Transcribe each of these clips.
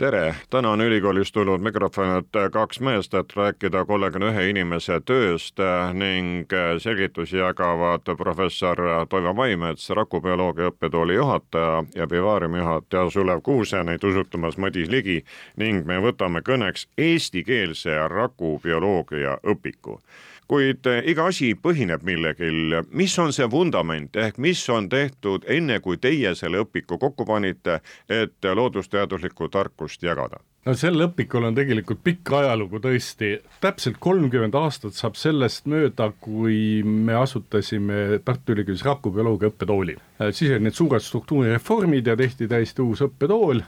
tere, täna on ülikoolist tulnud mikrofonilt kaks meest, et rääkida kolmekümne ühe inimese tööst ning selgitusi jagavad professor Toivo Maimets, rakubioloogia õppetooli juhataja ja Vivariumi juhataja Sulev Kuuse, neid usutamas Madis Ligi ning me võtame kõneks eestikeelse rakubioloogia õpiku kuid eh, iga asi põhineb millegil, mis on see vundament ehk mis on tehtud enne, kui teie selle õpiku kokku panite, et loodusteaduslikku tarkust jagada? no sel õpikul on tegelikult pikk ajalugu tõesti, täpselt kolmkümmend aastat saab sellest mööda, kui me asutasime Tartu Ülikoolis rakubioloogia õppetooli. siis olid need suured struktuurireformid ja tehti täiesti uus õppetool,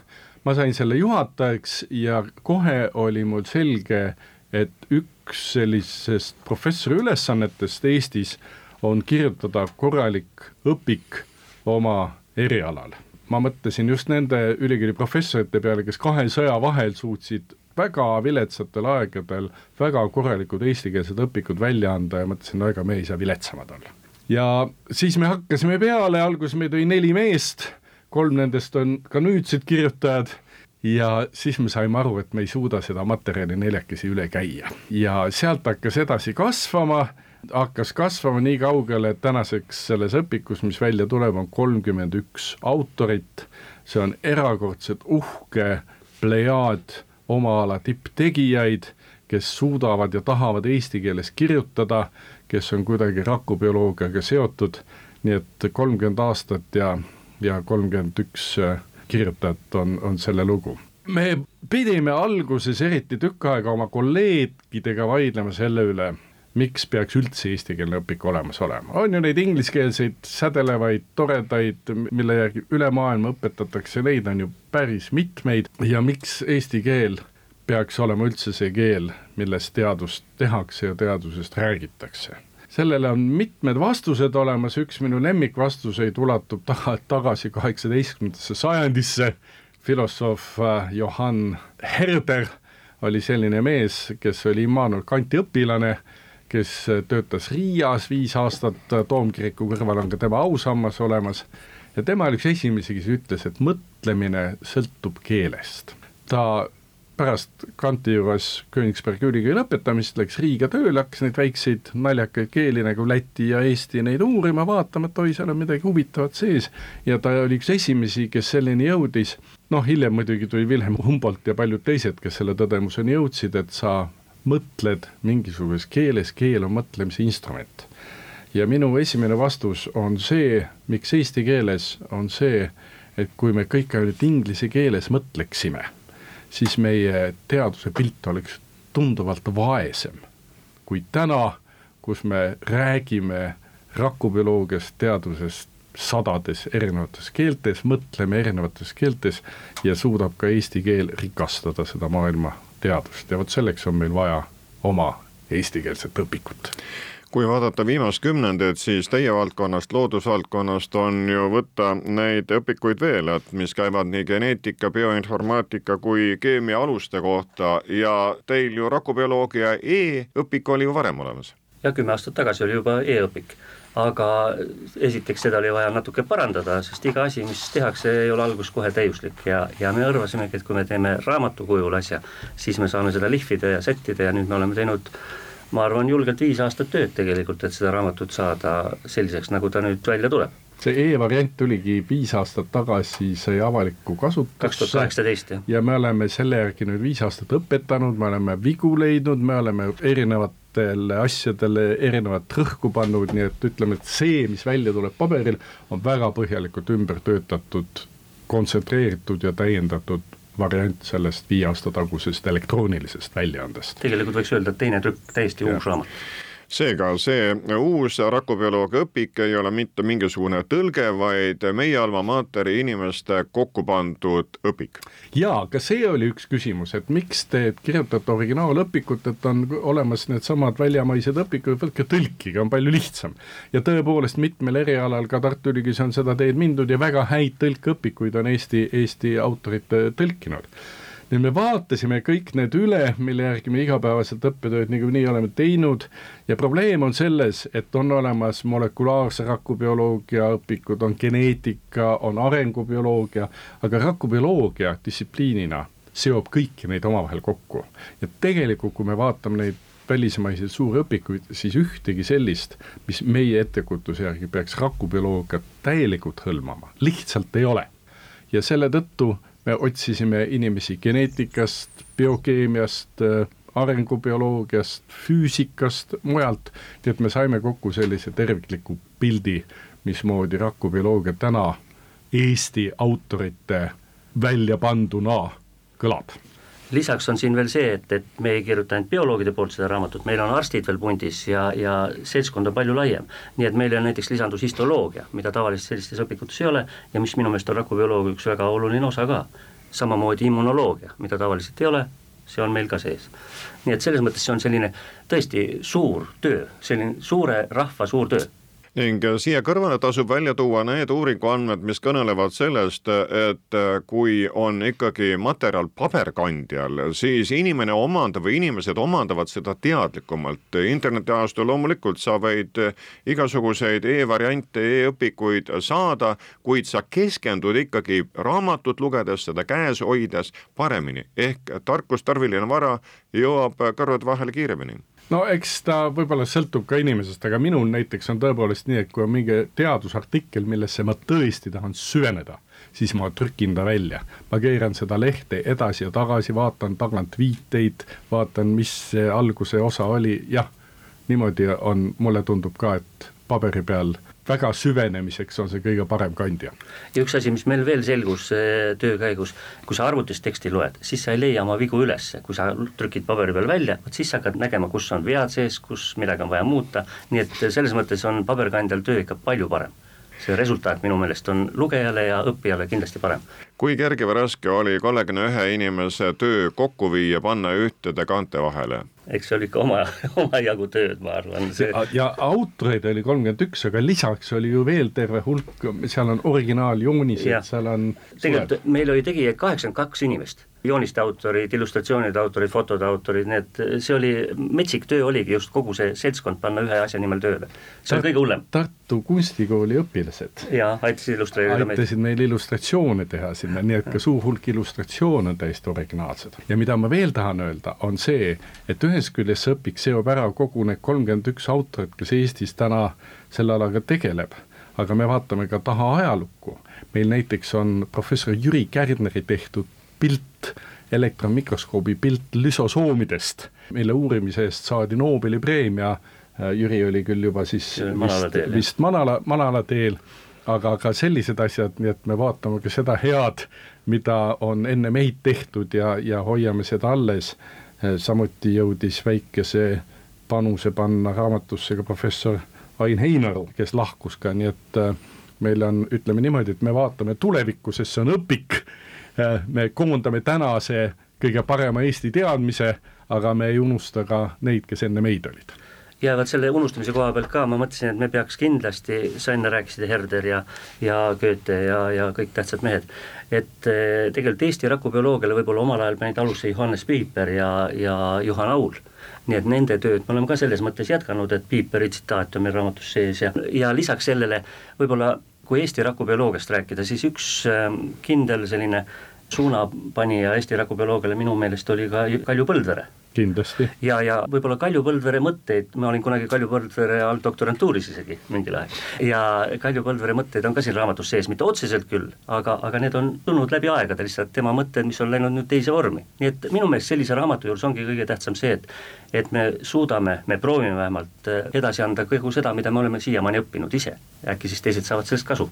ma sain selle juhatajaks ja kohe oli mul selge, et üks sellisest professori ülesannetest Eestis on kirjutada korralik õpik oma erialal. ma mõtlesin just nende ülikooli professorite peale, kes kahe sõja vahel suutsid väga viletsatel aegadel väga korralikud eestikeelsed õpikud välja anda ja mõtlesin, no ega me ei saa viletsamad olla. ja siis me hakkasime peale, alguses meid oli neli meest, kolm nendest on ka nüüdsed kirjutajad ja siis me saime aru, et me ei suuda seda materjali neljakesi üle käia. Ja sealt hakkas edasi kasvama, hakkas kasvama nii kaugele, et tänaseks selles õpikus, mis välja tuleb, on kolmkümmend üks autorit, see on erakordselt uhke plejaad oma ala tipptegijaid, kes suudavad ja tahavad eesti keeles kirjutada, kes on kuidagi rakubioloogiaga seotud, nii et kolmkümmend aastat ja, ja kolmkümmend üks kirjutajat on, on selle lugu. me pidime alguses eriti tükk aega oma kolleegidega vaidlema selle üle, miks peaks üldse eestikeelne õpik olemas olema, on ju neid ingliskeelseid sädelevaid, toredaid, mille järgi üle maailma õpetatakse, neid on ju päris mitmeid ja miks eesti keel peaks olema üldse see keel, milles teadust tehakse ja teadusest räägitakse sellele on mitmed vastused olemas, üks minu lemmikvastuseid ulatub taga, tagasi kaheksateistkümnendasse sajandisse, filosoof äh, Johann Herder oli selline mees, kes oli Immanuel Kanti õpilane, kes töötas Riias viis aastat, Toomkiriku kõrval on ka tema ausammas olemas, ja tema oli üks esimesi, kes ütles, et mõtlemine sõltub keelest. ta pärast Kanti juures Königsbergi ülikooli lõpetamist läks Riiga tööle, hakkas neid väikseid naljakaid keeli nagu läti ja eesti neid uurima, vaatama, et oi, seal on midagi huvitavat sees ja ta oli üks esimesi, kes selleni jõudis, noh, hiljem muidugi tuli Wilhelm Humboldt ja paljud teised, kes selle tõdemuseni jõudsid, et sa mõtled mingisuguses keeles, keel on mõtlemise instrument. ja minu esimene vastus on see, miks eesti keeles, on see, et kui me kõik ainult inglise keeles mõtleksime siis meie teaduse pilt oleks tunduvalt vaesem kui täna, kus me räägime rakubioloogiast, teadusest sadades erinevates keeltes, mõtleme erinevates keeltes ja suudab ka eesti keel rikastada seda maailma teadust. Ja vot selleks on meil vaja oma eestikeelset õpikut kui vaadata viimast kümnendit, siis teie valdkonnast, loodusvaldkonnast on ju võtta neid õpikuid veel, et mis käivad nii geneetika, bioinformaatika kui keemia aluste kohta ja teil ju rakubioloogia e-õpik oli ju varem olemas. jah, kümme aastat tagasi oli juba e-õpik aga esiteks seda oli vaja natuke parandada, sest iga asi, mis tehakse, ei ole alguses kohe täiuslik ja, ja me arvasimegi, et kui me teeme raamatu kujul asja, siis me saame seda lihvida ja sättida ja nüüd me oleme teinud ma arvan, julgelt viis aastat tööd tegelikult, et seda raamatut saada selliseks, nagu ta nüüd välja tuleb see e-variant tuligi viis aastat tagasi, sai avalikku kasutusse. kaks tuhat kaheksateist, jah. ja me oleme selle järgi nüüd viis aastat õpetanud, me oleme vigu leidnud, me oleme erinevatele asjadele erinevat rõhku pannud, nii et ütleme, et see, mis välja tuleb paberil, on väga põhjalikult ümber töötatud, kontsentreeritud ja täiendatud variant sellest viie aasta tagusest elektroonilisest väljaandest. tegelikult võiks öelda, et teine trükk, täiesti ja. uus raamat seega see uus rakubioloogia õpik ei ole mitte mingisugune tõlge, vaid meie alma mater'i inimeste kokku pandud õpik. jaa, ka see oli üks küsimus, et miks te kirjutate originaalõpikut, et on olemas needsamad väljamaised õpikud, võtke tõlkige, on palju lihtsam. ja tõepoolest mitmel erialal ka Tartu Ülikoolis on seda teed mindud ja väga häid tõlkeõpikuid on Eesti, Eesti autorid tõlkinud nüüd me vaatasime kõik need üle, mille järgi me igapäevaselt õppetööd niikuinii oleme teinud ja probleem on selles, et on olemas molekulaarse rakubioloogia õpikud, on geneetika, on arengubioloogia, aga rakubioloogia distsipliinina seob kõiki neid omavahel kokku. ja tegelikult, kui me vaatame neid välismaiseid suuri õpikuid, siis ühtegi sellist, mis meie ettekujutuse järgi peaks rakubioloogiat täielikult hõlmama, lihtsalt ei ole. ja selle tõttu me otsisime inimesi geneetikast, biokeemiast, äh, arengubioloogiast, füüsikast, mujalt, nii et me saime kokku sellise tervikliku pildi, mismoodi rakubioloogia täna Eesti autorite välja panduna kõlab lisaks on siin veel see, et, et me ei kirjuta ainult bioloogide poolt seda raamatut, meil on arstid veel pundis ja, ja seltskond on palju laiem. nii et meile näiteks lisandus histoloogia, mida tavaliselt sellistes õpikutes ei ole ja mis minu meelest on rakubioloogia üks väga oluline osa ka. samamoodi immunoloogia, mida tavaliselt ei ole, see on meil ka sees. nii et selles mõttes see on selline tõesti suur töö, selline suure rahva suur töö ning äh, siia kõrvale tasub välja tuua need uuringuandmed, mis kõnelevad sellest, et äh, kui on ikkagi materjal paberkandjal, siis inimene omandab või inimesed omandavad seda teadlikumalt. internetiajastul loomulikult sa võid äh, igasuguseid e-variante e, e-õpikuid saada, kuid sa keskendud ikkagi raamatut lugedes, seda käes hoides paremini ehk tarkus, tarviline vara jõuab kõrvade vahele kiiremini no eks ta võib-olla sõltub ka inimesest, aga minul näiteks on tõepoolest nii, et kui on mingi teadusartikkel, millesse ma tõesti tahan süveneda, siis ma trükin ta välja. ma keeran seda lehte edasi ja tagasi, vaatan tagant viiteid, vaatan, mis see alguse osa oli, jah, niimoodi on, mulle tundub ka, et paberi peal väga süvenemiseks on see kõige parem kandja. ja üks asi, mis meil veel selgus töö käigus, kui sa arvutist teksti loed, siis sa ei leia oma vigu üles, kui sa trükid paberi peal välja, vot siis sa hakkad nägema, kus on vead sees, kus midagi on vaja muuta, nii et selles mõttes on paberkandjal töö ikka palju parem see resultaat minu meelest on lugejale ja õppijale kindlasti parem. kui kerge või raske oli kolmekümne ühe inimese töö kokku viia, panna ühtede kaante vahele? Eks see oli ikka oma, omajagu tööd, ma arvan see.... ja autoreid oli kolmkümmend üks, aga lisaks oli ju veel terve hulk, seal on originaaljoonised, seal on tegelikult meil oli tegijaid kaheksakümmend kaks inimest jooniste autorid, illustratsioonide autorid, fotode autorid, need, see oli, metsik töö oligi just kogu see seltskond panna ühe asja nimel tööle. see oli kõige hullem. Tartu Kunstikooli õpilased jaa, aitasid illustreerida meid. aitasid meil illustratsioone teha sinna, nii et ka suur hulk illustratsioone on täiesti originaalsed. ja mida ma veel tahan öelda, on see, et ühest küljest see õpik seob ära kogu need kolmkümmend üks autorit, kes Eestis täna selle alaga tegeleb, aga me vaatame ka taha ajalukku. meil näiteks on professor Jüri Kärdneri tehtud pilt, elektronmikroskoobi pilt lüsosoomidest, mille uurimise eest saadi Nobeli preemia, äh, Jüri oli küll juba siis manala vist, vist manala, manala teel, aga ka sellised asjad, nii et me vaatame ka seda head, mida on enne meid tehtud ja, ja hoiame seda alles. Äh, samuti jõudis väikese panuse panna raamatusse ka professor Ain Heinaru, kes lahkus ka, nii et äh, meil on, ütleme niimoodi, et me vaatame tulevikku, sest see on õpik me koondame tänase kõige parema Eesti teadmise, aga me ei unusta ka neid, kes enne meid olid. Ja vot selle unustamise koha pealt ka ma mõtlesin, et me peaks kindlasti, sa enne rääkisid Herder ja, ja Goethe ja, ja kõik tähtsad mehed, et eh, tegelikult Eesti rakubioloogiale võib-olla omal ajal panid alusse Johannes Piiper ja, ja Juhan Aul. Nii et nende tööd me oleme ka selles mõttes jätkanud, et Piiperi tsitaat on meil raamatus sees ja, ja lisaks sellele võib-olla kui Eesti rakubioloogiast rääkida, siis üks ähm, kindel selline suunapanija Eesti rakubioloogiale minu meelest oli ka Kalju Põldvere kindlasti. ja, ja võib-olla Kalju Põldvere mõtteid, ma olin kunagi Kalju Põldvere all doktorantuuris isegi mingil ajal. ja Kalju Põldvere mõtteid on ka siin raamatus sees, mitte otseselt küll, aga, aga need on tulnud läbi aegade lihtsalt tema mõtted, mis on läinud nüüd teise vormi. nii et minu meelest sellise raamatu juures ongi kõige tähtsam see, et et me suudame, me proovime vähemalt eh, edasi anda kogu seda, mida me oleme siiamaani õppinud ise. äkki siis teised saavad sellest kasu.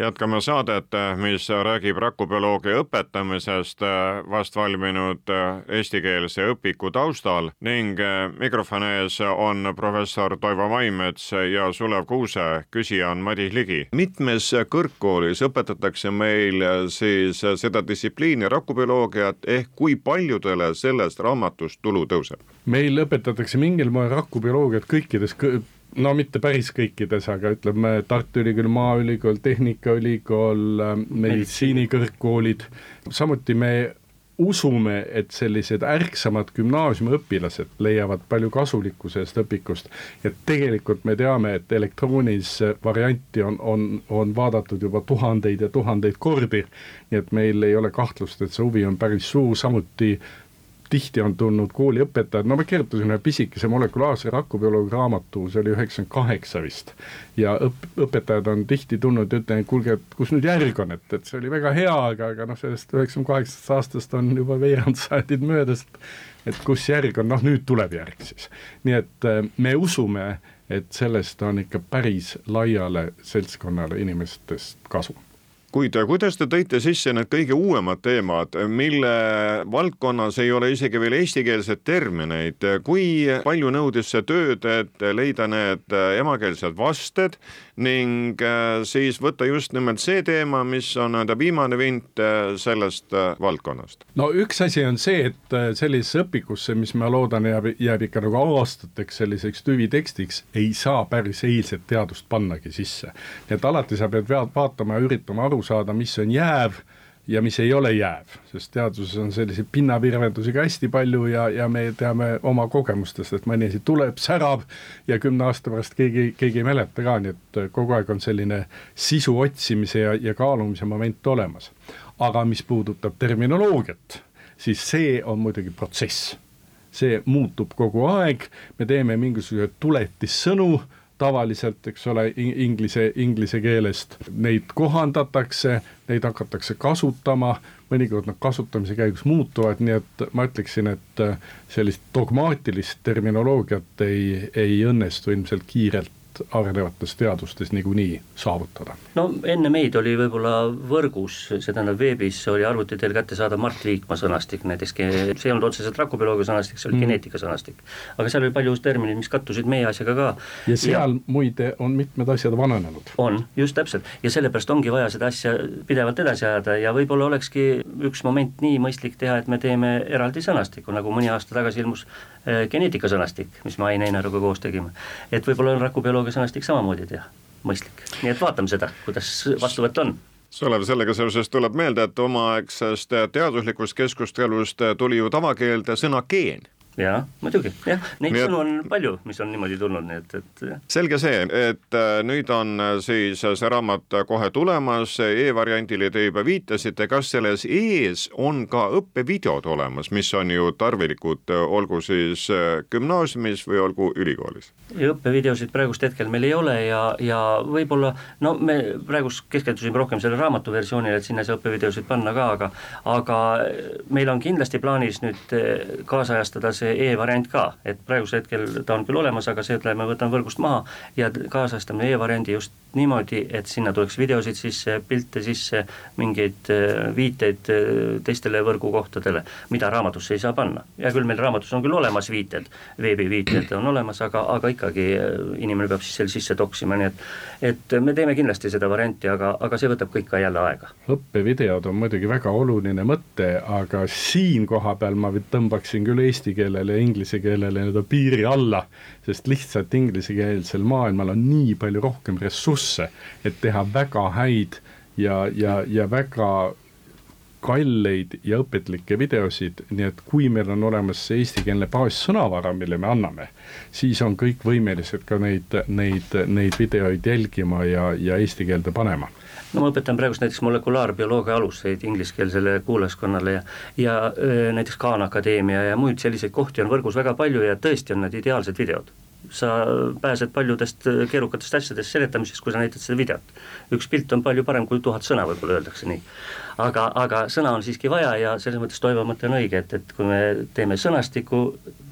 jätkame saadet, mis räägib rakubioloogia õpetamisest vast valminud eestikeelse õpiku taustal ning mikrofoni ees on professor Toivo Maimets ja Sulev Kuuse, küsija on Madis Ligi. mitmes kõrgkoolis õpetatakse meil siis seda distsipliini rakubioloogiat ehk kui paljudele sellest raamatust tulu tõuseb? meil õpetatakse mingil moel rakubioloogiat kõikides no mitte päris kõikides, aga ütleme Tartu Ülikool, Maaülikool, Tehnikaülikool, äh, meditsiinikõrgkoolid, samuti me usume, et sellised ärksamad gümnaasiumiõpilased leiavad palju kasulikku sellest õpikust. Ja tegelikult me teame, et elektroonilise varianti on, on, on vaadatud juba tuhandeid ja tuhandeid kordi, nii et meil ei ole kahtlust, et see huvi on päris suur, samuti tihti on tulnud kooliõpetajad, no ma kirjutasin ühe pisikese molekulaarse rakubioloogia raamatu, see oli üheksakümmend kaheksa vist. ja õp-, õpetajad on tihti tulnud ja ütlenud, kuulge, et kus nüüd järg on, et, et see oli väga hea, aga, aga noh, sellest üheksakümne kaheksast aastast on juba veerand sajandit möödas, et kus järg on, noh nüüd tuleb järg siis. nii et äh, me usume, et sellest on ikka päris laiale seltskonnale inimestest kasu kuid kuidas te tõite sisse need kõige uuemad teemad, mille valdkonnas ei ole isegi veel eestikeelseid termineid, kui palju nõudis see tööd, et leida need emakeelsed vasted ning äh, siis võtta just nimelt see teema, mis on nii-öelda viimane vint äh, sellest äh, valdkonnast? no üks asi on see, et sellisesse õpikusse, mis ma loodan, jääb, jääb ikka nagu aastateks selliseks tüvitekstiks, ei saa päris eilset teadust pannagi sisse. nii et alati sa pead vaatama ja üritama aru saada, mis on jääv ja mis ei ole jääv, sest teaduses on selliseid pinnavirvendusi ka hästi palju ja, ja me teame oma kogemustest, et mõni asi tuleb, särab ja kümne aasta pärast keegi, keegi ei mäleta ka, nii et kogu aeg on selline sisu otsimise ja, ja kaalumise moment olemas. aga mis puudutab terminoloogiat, siis see on muidugi protsess. see muutub kogu aeg, me teeme mingisuguseid tuletissõnu tavaliselt, eks ole, inglise, inglise keelest, neid kohandatakse, neid hakatakse kasutama, mõnikord nad kasutamise käigus muutuvad, nii et ma ütleksin, et sellist dogmaatilist terminoloogiat ei, ei õnnestu ilmselt kiirelt arenevates teadustes niikuinii saavutada. no enne meid oli võib-olla võrgus, see tähendab veebis oli arvuti teel kättesaadav Mart Liikma sõnastik näiteks, see ei olnud otseselt rakubioloogia sõnastik, see oli mm. geneetika sõnastik. aga seal oli palju termineid, mis kattusid meie asjaga ka. ja seal ja, muide on mitmed asjad vananenud. on, just täpselt, ja sellepärast ongi vaja seda asja pidevalt edasi ajada ja võib-olla olekski üks moment nii mõistlik teha, et me teeme eraldi sõnastiku, nagu mõni aasta tagasi ilmus äh, geneetikasõnastik, mis me Ain Einaruga koos tegime. et võib-olla on rakubioloogia ka sõnastik samamoodi teha, mõistlik, nii et vaatame seda, kuidas vastuvõtt on. Sulev, sellega seoses tuleb meelde, et omaaegsest teaduslikust keskustelust tuli ju tavakeelde sõna geen jaa, muidugi, jah, neid sõnu on palju, mis on niimoodi tulnud, nii et, et jah. selge see, et äh, nüüd on äh, siis see raamat kohe tulemas e, e-variandile te juba viitasite, kas selles ees on ka õppevideod olemas, mis on ju tarvilikud, äh, olgu siis gümnaasiumis või olgu ülikoolis? õppevideosid praegust hetkel meil ei ole ja, ja võib-olla no me praegust keskendusime rohkem selle raamatu versioonile, et sinna ei saa õppevideosid panna ka, aga aga meil on kindlasti plaanis nüüd kaasajastada see e-variant ka, et praegusel hetkel ta on küll olemas, aga see, ütleme, võtame võrgust maha ja kaasajastame e-variandi just niimoodi, et sinna tuleks videosid sisse, pilte sisse, mingeid äh, viiteid äh, teistele võrgukohtadele, mida raamatusse ei saa panna. hea küll, meil raamatus on küll olemas viited, veebiviited on olemas, aga, aga ikkagi äh, inimene peab siis selle sisse toksima, nii et et me teeme kindlasti seda varianti, aga, aga see võtab kõik ka jälle aega. õppevideod on muidugi väga oluline mõte, aga siin koha peal ma tõmbaksin küll eesti keelele ja inglise keelele nii-öelda piiri alla, sest lihtsalt inglisekeelsel maailmal on nii palju rohkem ressursse, et teha väga häid ja, ja, ja väga kalleid ja õpetlikke videosid, nii et kui meil on olemas see eestikeelne baassõnavara, mille me anname, siis on kõik võimelised ka neid, neid, neid videoid jälgima ja, ja eesti keelde panema. No ma õpetan praegust näiteks molekulaarbioloogia aluseid ingliskeelsele kuulajaskonnale ja ja näiteks Khan Akadeemia ja muid selliseid kohti on võrgus väga palju ja tõesti on need ideaalsed videod sa pääsed paljudest keerukatest asjadest seletamisest, kui sa näitad seda videot. üks pilt on palju parem kui tuhat sõna, võib-olla öeldakse nii. aga, aga sõna on siiski vaja ja selles mõttes Toivo mõte on õige, et, et kui me teeme sõnastiku,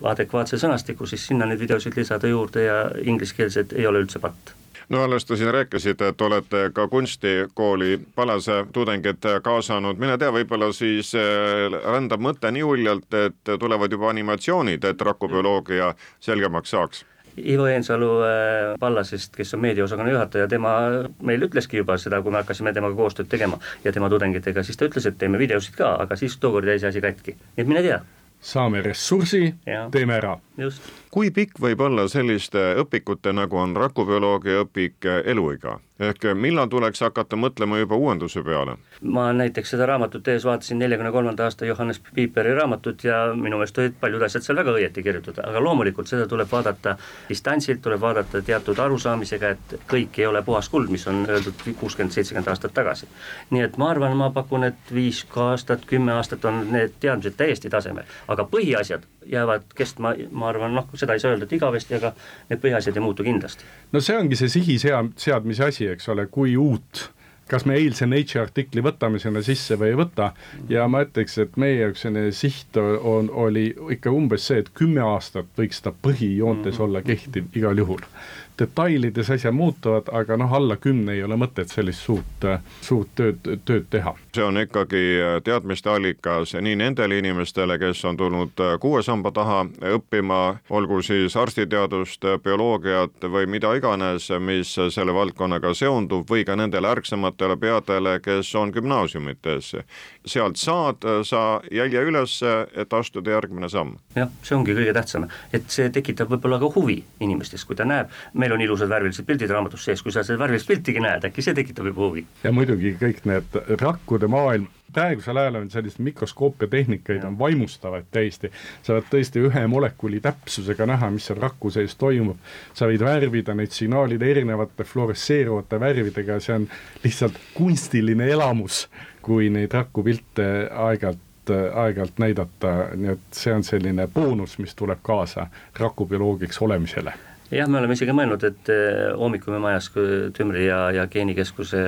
adekvaatse sõnastiku, siis sinna neid videosid lisada juurde ja ingliskeelsed ei ole üldse patt no alles te siin rääkisite, et olete ka kunstikooli Palase tudengid kaasanud, mine tea, võib-olla siis äh, rändab mõte nii uljalt, et tulevad juba animatsioonid, et rakubioloogia selgemaks saaks Ivo Eensalu äh, Pallasest, kes on meediaosakonna juhataja, tema meil ütleski juba seda, kui me hakkasime temaga koostööd tegema ja tema tudengitega, siis ta ütles, et teeme videosid ka, aga siis tookord jäi see asi katki, nii et mine tea. Saame ressursi, teeme ära. just kui pikk võib olla selliste õpikute, nagu on rakubioloogia õpik, eluiga? ehk millal tuleks hakata mõtlema juba uuenduse peale? ma näiteks seda raamatut tehes vaatasin neljakümne kolmanda aasta Johannes Piiperi raamatut ja minu meelest olid paljud asjad seal väga õieti kirjutatud, aga loomulikult seda tuleb vaadata distantsilt, tuleb vaadata teatud arusaamisega, et kõik ei ole puhas kuld, mis on öeldud kuuskümmend, seitsekümmend aastat tagasi. nii et ma arvan, ma pakun, et viis aastat, kümme aastat on need teadmised täiesti tasemel, aga põhiasjad jäävad kestma, ma arvan, noh, seda ei saa öelda, et igavesti, aga need põhiasjad ei muutu kindlasti. no see ongi see sihi sea-, seadmise asi, eks ole, kui uut kas me eilse Nature artikli võtame sinna sisse või ei võta ja ma ütleks, et meie jaoks selline siht on, oli ikka umbes see, et kümme aastat võiks ta põhijoontes -hmm. olla kehtiv igal juhul detailides asjad muutuvad, aga noh, alla kümne ei ole mõtet sellist suurt, suurt tööd, tööd teha. see on ikkagi teadmiste allikas nii nendele inimestele, kes on tulnud kuue samba taha õppima, olgu siis arstiteadust, bioloogiat või mida iganes, mis selle valdkonnaga seondub, või ka nendele ärksamatele peadele, kes on gümnaasiumites. sealt saad sa jälje üles, et astuda järgmine samm. jah, see ongi kõige tähtsam, et see tekitab võib-olla ka huvi inimestes, kui ta näeb, me meil on ilusad värvilised pildid raamatus sees, kui sa seda värvilist piltigi näed, äkki see tekitab juba huvi. ja muidugi kõik need rakkude maailm, praegusel ajal on selliseid mikroskoopia tehnikaid on vaimustavaid täiesti, sa võid tõesti ühe molekuli täpsusega näha, mis seal raku sees toimub, sa võid värvida neid signaalide erinevate fluoresseeruvate värvidega, see on lihtsalt kunstiline elamus, kui neid rakupilte aeg-ajalt aeg-ajalt näidata, nii et see on selline boonus, mis tuleb kaasa rakubioloogiks olemisele jah, me oleme isegi mõelnud, et eh, hommikume majas Tümri ja, ja geenikeskuse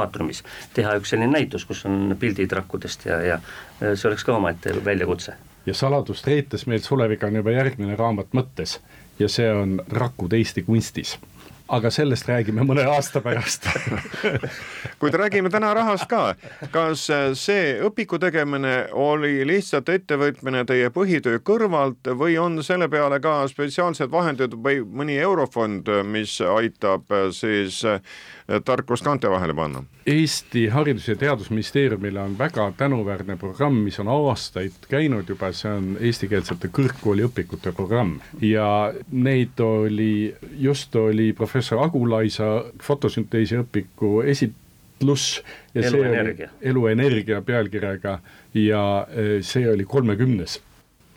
aatriumis teha üks selline näitus, kus on pildid rakkudest ja, ja eh, see oleks ka omaette väljakutse. ja saladust reites meil Suleviga on juba järgmine raamat mõttes ja see on Rakud Eesti kunstis aga sellest räägime mõne aasta pärast kuid räägime täna rahast ka. kas see õpiku tegemine oli lihtsalt ettevõtmine teie põhitöö kõrvalt või on selle peale ka spetsiaalsed vahendid või mõni eurofond, mis aitab siis tarkust kaante vahele panna? Eesti Haridus- ja Teadusministeeriumil on väga tänuväärne programm, mis on aastaid käinud juba, see on eestikeelsete kõrgkooliõpikute programm ja neid oli, just oli professor Agulaisa fotosünteesi õpiku esitlus ja eluenergia. see oli eluenergia pealkirjaga ja eh, see oli kolmekümnes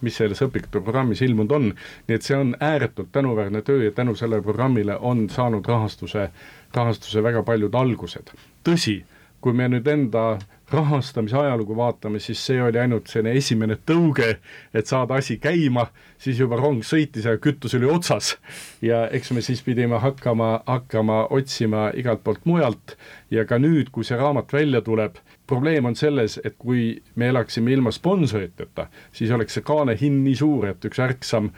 mis selles õpikute programmis ilmunud on, nii et see on ääretult tänuväärne töö ja tänu sellele programmile on saanud rahastuse rahastuse väga paljud algused. tõsi, kui me nüüd enda rahastamise ajalugu vaatame, siis see oli ainult selline esimene tõuge, et saada asi käima, siis juba rong sõitis ja kütus oli otsas. ja eks me siis pidime hakkama, hakkama otsima igalt poolt mujalt ja ka nüüd, kui see raamat välja tuleb, probleem on selles, et kui me elaksime ilma sponsoriteta, siis oleks see kaane hind nii suur, et üks ärksam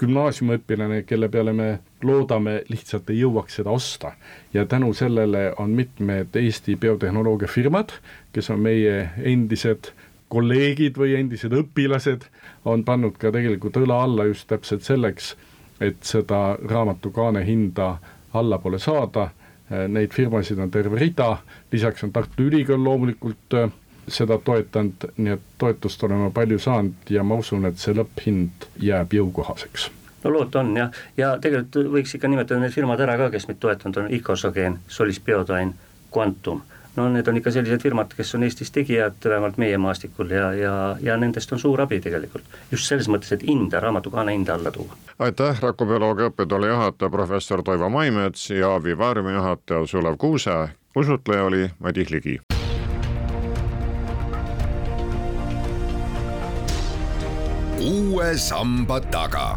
gümnaasiumiõpilane, kelle peale me loodame, lihtsalt ei jõuaks seda osta. ja tänu sellele on mitmed Eesti biotehnoloogiafirmad, kes on meie endised kolleegid või endised õpilased, on pannud ka tegelikult õla alla just täpselt selleks, et seda raamatu kaane hinda allapoole saada, neid firmasid on terve rida, lisaks on Tartu Ülikool loomulikult äh, seda toetanud, nii et toetust oleme palju saanud ja ma usun, et see lõpphind jääb jõukohaseks. No loota on jah, ja tegelikult võiks ikka nimetada need firmad ära ka, kes meid toetanud on, Icosogen, Solis Biodyne, Quantum. No need on ikka sellised firmad, kes on Eestis tegijad, vähemalt meie maastikul ja, ja, ja nendest on suur abi tegelikult. just selles mõttes, et hinda, raamatukaane hinda alla tuua. aitäh, rakubioloogia õppetooli juhataja, professor Toivo Maimets ja Vivaariumi juhataja Sulev Kuuse. usutleja oli Madis Ligi uue samba taga